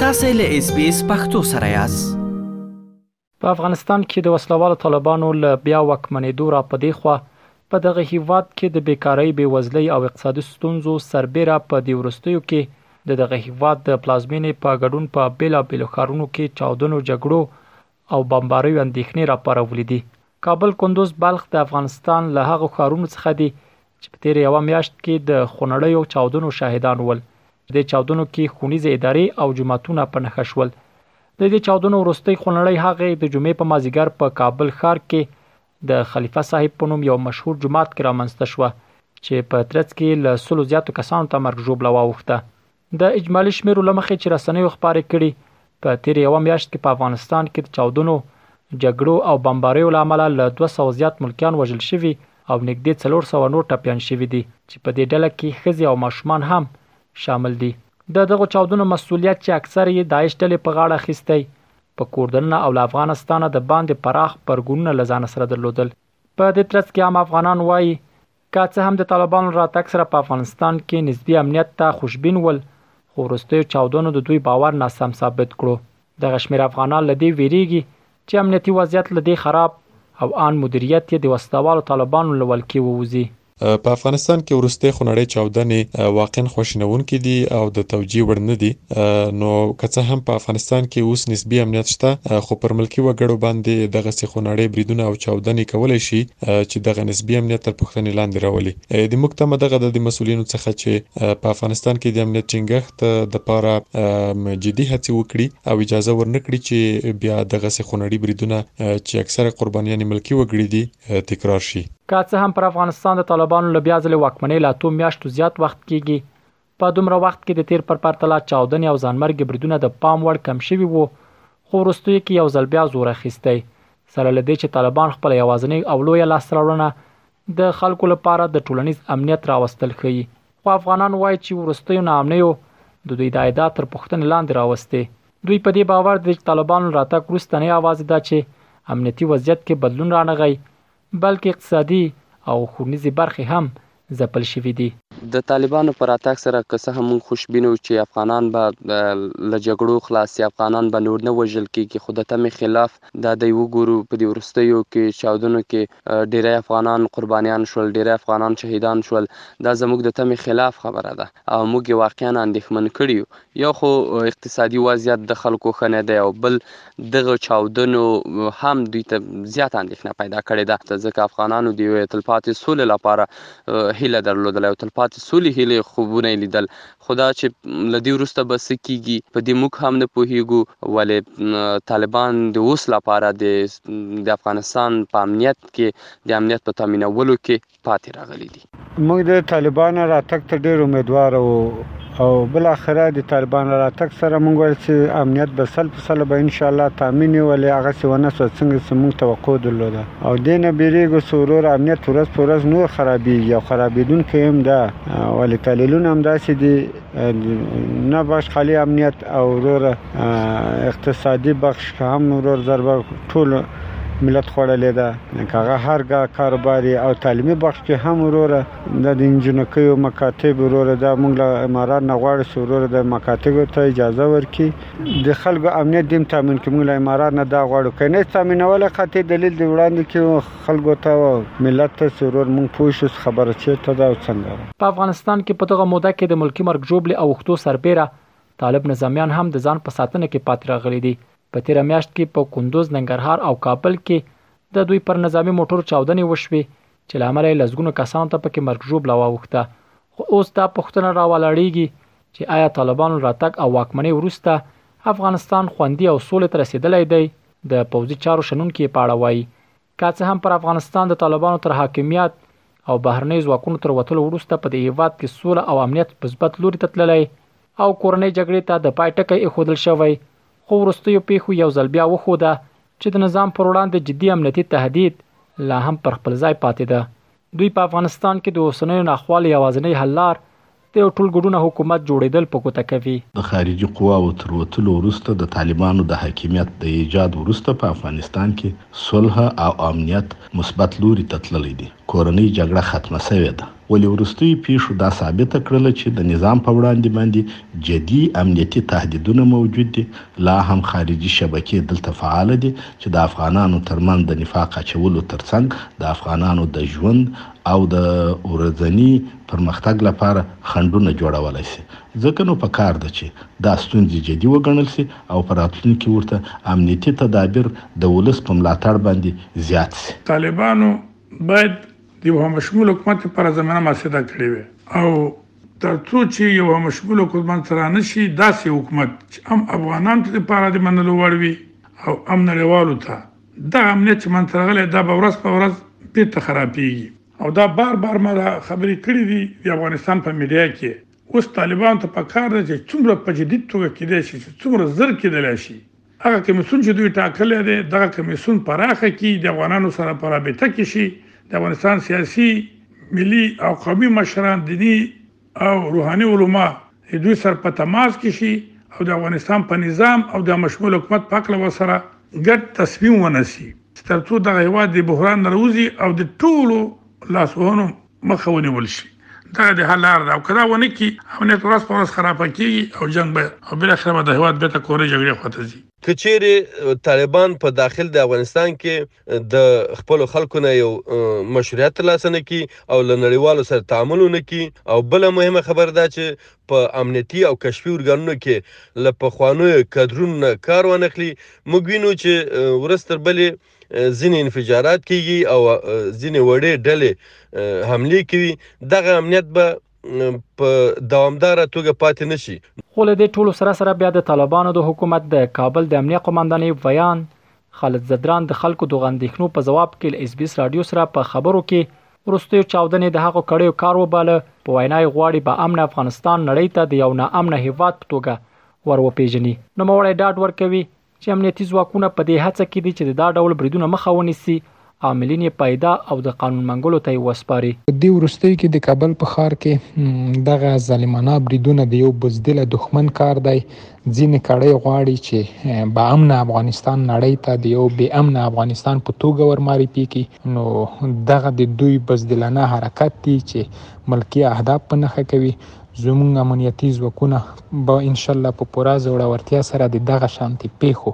تاسو له اس بي اس پختو سره یاست په افغانستان کې د وسلوالو طالبانو له بیا وکمنېدو را پدې خو په دغه هیواد کې د بیکارۍ بې وزلۍ او اقتصادي ستونزو سربېره په دې ورستیو کې د دغه هیواد د پلازمینې په ګډون په بیلا بیلو ښارونو کې چاودنو جګړو او بمباریو اندیښنې راپارولي دي. کابل کندوز بلخ د افغانستان له هغو ښارونو څخه دي چې په تیره یوه میاشت کې د خونړیو چاودنو شاهدان ول. په دې چاودنو کې ښونیزې ادارې او جوماتونه په نښه شول. د دې چاودنو وروستۍ خونړۍ هغې د جمعې په مازیګر په کابل ښار کې د خلیفه صاحب په نوم یو مشهور جومات کې رامنځته شوه چې په ترڅ کې یې له سلو زیاتو کسانو ته مرګ ژوبله واوښته. د اجمالي شمیرو لمخې چې رسنیو خبرې کړي په تیر یو میاشت کې په افغانستان کې د چاودنو جګړو او بمباریو لامل له 200 زیات ملکیان وژل شوي او نږدې 400 نور ټپیان شوي دي چې په دې ډله کې ښځې او ماشومان هم شامل دي د دغه چاودنو مسولیت چې اکثر یې داعش ډلې په غاړه اخیستی په کوردننه او له افغانستانه د باندې پراخ پرګونونه لزان سره درلودل په دې ترڅ کې عام افغانان وایي که څه هم د طالبانو راتګ سره په افغانستان کې نسبي امنیت ته خوشبین ول خو وروستیو چاودنو د دوی باور ناسم ثابت کړو دغه شمېر افغانان له دې ویریږي چې امنیتي وضعیت له دې خراب او آن مدیریت یې د وسلهوالو طالبانو له ولکې ووځي. په افغانستان کې وروستۍ خونړۍ چاودنې واقعاً خواشینوونکې دي او د توجیه وړ نه دي نو که څه هم په افغانستان کې اوس نسبي امنیت شته خو پر ملکي وګړو باندې دغسې خونړۍ بریدونه او چاودنې کولای شي چې دغه نسبي امنیت تر پوښتنې لاندې راولي. د موږ تمه دغه ده د مسؤلینو څخه چې په افغانستان کې د امنیت ټینګښت د پاره جدي هڅې وکړي او اجازه ور نه کړي چې بیا دغسې خونړي بریدونه چې اکثره قربانیان یې ملکي وګړي دي تکرار شي. که څه هم پر افغانستان د طالبانو له بیا ځلې واکمنۍ له اتو میاشتو زیات وخت کیږي په دومره وخت کې د تیر پر پرتله چاودنې او ځانمرګي بریدونه د پام وړ کم شوي وو، خو وروستیو کې یو ځل بیا زور اخیستی، سره له دې چې طالبان خپله یوازنۍ او لویه لاسته راوړنه د خلکو لپاره د ټولنیز امنیت راوستل ښيي، خو افغانان وايي چې وروستیو ناامنیو د دوی دا ادعا تر پوښتنې لاندې راوستې، دوی په دې باور دي چې طالبانو له راتګ وروسته نه یوازې دا چې امنیتي وضعیت کې بدلون رانغی، بلکې اقتصادي او ښوونیزې برخې هم ځپل شوې دي. د طالبانو په راتګ سره که څه هم موږ خوشبین وو چې افغانان به له جګړو خلاص شي، افغانان به نور نه وژل کېږي، خو د تمې خلاف دا دی. وګورو په دې وروستیو کې چاودنو کې ډېری افغانان قربانیان شول، ډېری افغانان شهیدان شول. دا زموږ د تمې خلاف خبره ده او موږ یې واقعاً اندېښمن کړي یو یو خو اقتصادي وضعیت د خلکو ښه نه دی او بل دغو چاودنو هم دوی ته زیاته اندېښنه پیدا کړې ده، ځکه افغانانو د یوې تلپاتې سولې لپاره هیله درلودله، یو تلپاتې سولې هیلې خوبونه یې لیدل، خو دا چې له دې وروسته به څه کېږي، په دې موږ هم نه پوهېږو، ولې طالبان د اوس لپاره د افغانستان په امنیت کې، د امنیت په تامینولو کې، پاتې راغلي دي. موږ د طالبانو راتګ ته ډېر امیدواره وو او بالاخره د طالبانو راتګ سره موږ ویل چې امنیت به سل په سله به انشاالله تامین وي ولې هغسې ونه شوه څنګه چې موږ توقع درلوده او دې نه بېرېږو چې ورور امنیت ورځ په ورځ نور خرابېږي او خرابېدونکی هم ده ولې تحلیلونه همداسې دي. نه بخش خالی امنیت او ورور اقتصادي بخش هم ورور ضربه ټول ملت خوړلې ده کاغه هر کاروباري او تعلیمي بخش کې هم ورور د انجنکیو مکاتب ورور د موږ له امارات نه غواړي ورور د مکاتب ته اجازه ورکړي د خلکو امنیت دیم تامین کې موږ له امارات نه دا غواړو کنه تامینول قطعي دلیل دی وړاندې کې خلګو ته او ملت ته چې ورور مونږ پوه شو چې خبره چېرته ده او څنګه ده. په افغانستان کې په دغه موده کې د ملکي مرګ ژوبلې اوښتو سربېره طالب نظامیان هم د ځان په ساتنه کې پاتې راغلي دي. په تېره میاشت کې په کندوز، ننګرهار او کابل کې د دوی پر نظامي موټرو چاودنې وشوې چې له امله یې لسګونو کسانو ته پکې مرګ ژوبله واوښته. خو اوس دا پوښتنه راولاړېږي چې ایا طالبانو له راتګ او واکمنۍ وروسته افغانستان خوندي او سولې ته رسېدلی دی؟ د پوځي چارو شنونکي یې په اړه وایي، که څه هم پر افغانستان د طالبانو تر حاکمیت او بهرنیو ځواکونو تر وتلو وروسته په دې هېواد کې سوله او امنیت مثبت لوري ته تللی او کورنۍ جګړې ته د پای ټکی اېښودل شوی، خو وروستیو پېښو یو ځل بیا وښوده چې د نظام پر وړاندې جدي امنیتي تهدید لا هم پر خپل ځای پاتې ده. دوی په افغانستان کې د اوسنیو ناخوالو یوازنۍ حل لار د یو ټولګډونه حکومت جوړېدل په ګوته کوي. د خارجي قواوو تر وتلو وروسته د طالبانو د حاکمیت د ایجاد وروسته په افغانستان کې صلح او امنیت مثبت لوري ته تللی دی، کورنۍ جګړه ختمه شوې ده، ولې وروستیو پېښو دا ثابته کړله چې د نظام په وړاندې باندې جدي امنیتي تهدیدونه موجود دي لا هم خارجي شبکې دلته فعاله دي چې د افغانانو ترمنځ د نفاق اچولو ترڅنګ د افغانانو د ژوند او د ورځني پرمختګ لپاره خنډونه جوړولی شي، ځکه نو په کار ده چې دا ستونزې جدي وګڼل شي او په راتلونکي کې ورته امنیتي تدابیر د ولس په ملاتړ باندې زیات شي. طالبانو باید د یو همه شمول حکومت لپاره زمینه مساعده کړې وای او ترڅو چې یو همشمول حکومت رانه شي داسې حکومت چې هم افغانان ته لپاره د منلو وړ وي او هم نړیوالو ته دا امنیت چې من ترغلې دا به ورځ په ورځ بیرته خرابېږي او دا بار بار ما دا خبرې کړې دي د افغانستان په میډیا کې اوس طالبان ته پکار ده چې څومره په جدي توګه کېدای شي چې څومره زر کېدلی شي هغه کمېسیون چې دوی ټاکلی دی، دغه کمېسیون پراخه کړي، د افغانانو سره په رابطه کې شي، د افغانستان سیاسي، ملي او قومي مشران، دیني او روحاني علما د دوی سره په تماس کې شي او د افغانستان په نظام او د عامهشموله حکومت په هکله ورسره ګډ تصمیم ونسي، ترڅو دغه هېواد د بحران نه راوځي او د ټولو لاسوهنو مخه ونیول شي دا د حل لار ده او کدا ونه کی امنیت ورځ په ورځ خراب کیږي او جنگ به او بل اخر به د هواد به ته کورې جګړې خواته ځي کچېری طالبان په داخل د افغانستان کې د خپل خلکو نه یو مشروعیت ترلاسه نه کی او لنړیوالو سره تعامل نه کی او بل مهمه خبر ده چې په امنیتي او کشفي ارګانونو کې له پخوانو کادرونو نه کار وانخلي موږ وینو چې ورستر بلې ځینې انفجارات کیږي او ځینې وړې ډلې حملې کوي دغه امنیت به په دوامداره توګه پاتې نشي خو له دې ټولو سره سره بیا د طالبانو د حکومت د کابل د امنیه قوماندانۍ ویاند خالد زدران د خلکو د غندښنو په جواب کې له اس بي اس رادیو سره په خبرو کې ورستیو چاودنې د هغو کړیو کار وباله په وینای غواړي به امن افغانستان نړۍ ته د یو ناامن هیواد په توګه ور وپیژني نو موري ډاډ ورکوي چې امنیتي ځواکونه په دې هڅه کې دي چې د دا ډول بریدونه مخه ونیسي، عاملین یې پیدا او د قانون منګولو ته یې وسپاري. په دې وروستیو کې د کابل په ښار کې دغه ظالمانه بریدونه د یو بزدله دښمن کار دی، ځینې کړۍ غواړي چې با امنه افغانستان نړۍ ته د یو بې امنه افغانستان په توګه ورمعرفي کړي، نو دغه د دوی بزدلانه حرکت دی چې ملکي اهداف په نښه کوي زمونږ امنیتي ځواکونه به ان شاء الله په پوره زړورتیا سره د دغه شانتي پیښو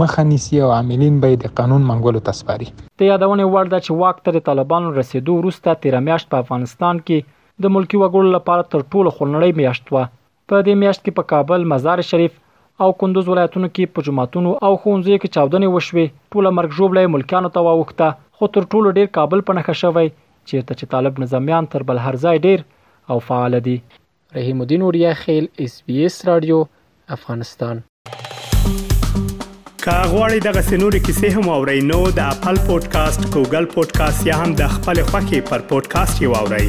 مخه نیسي او عاملین به د قانون منګولو ته سپاري د یادونې وړ ده چې واک ته د طالبانو رسېدو وروسته تېره میاشت په افغانستان کې د ملکي وګړو لپاره تر ټولو خونړۍ میاشت وه په دې میاشت کې په کابل، مزار شریف او کندوز ولایتونو کې په جوماتونو او ښوونځیو کې چاودنې وشوې، ټوله مرګ ژوبله یې ملکیانو ته واوښته، خو تر ټولو ډېر کابل په نښه شوی، چېرته چې طالب نظامیان تر بل هر ځای ډېر او فعال دي. رحیم الدین اوریا خیل ایس بي ایس راډیو، افغانستان. که غواړئ دغسې نورې کیسې هم واورئ نو د اپل پوډکاسټ، ګوګل پوډکاسټ یا هم د خپلې خوښې پر پوډکاسټ یې واورئ.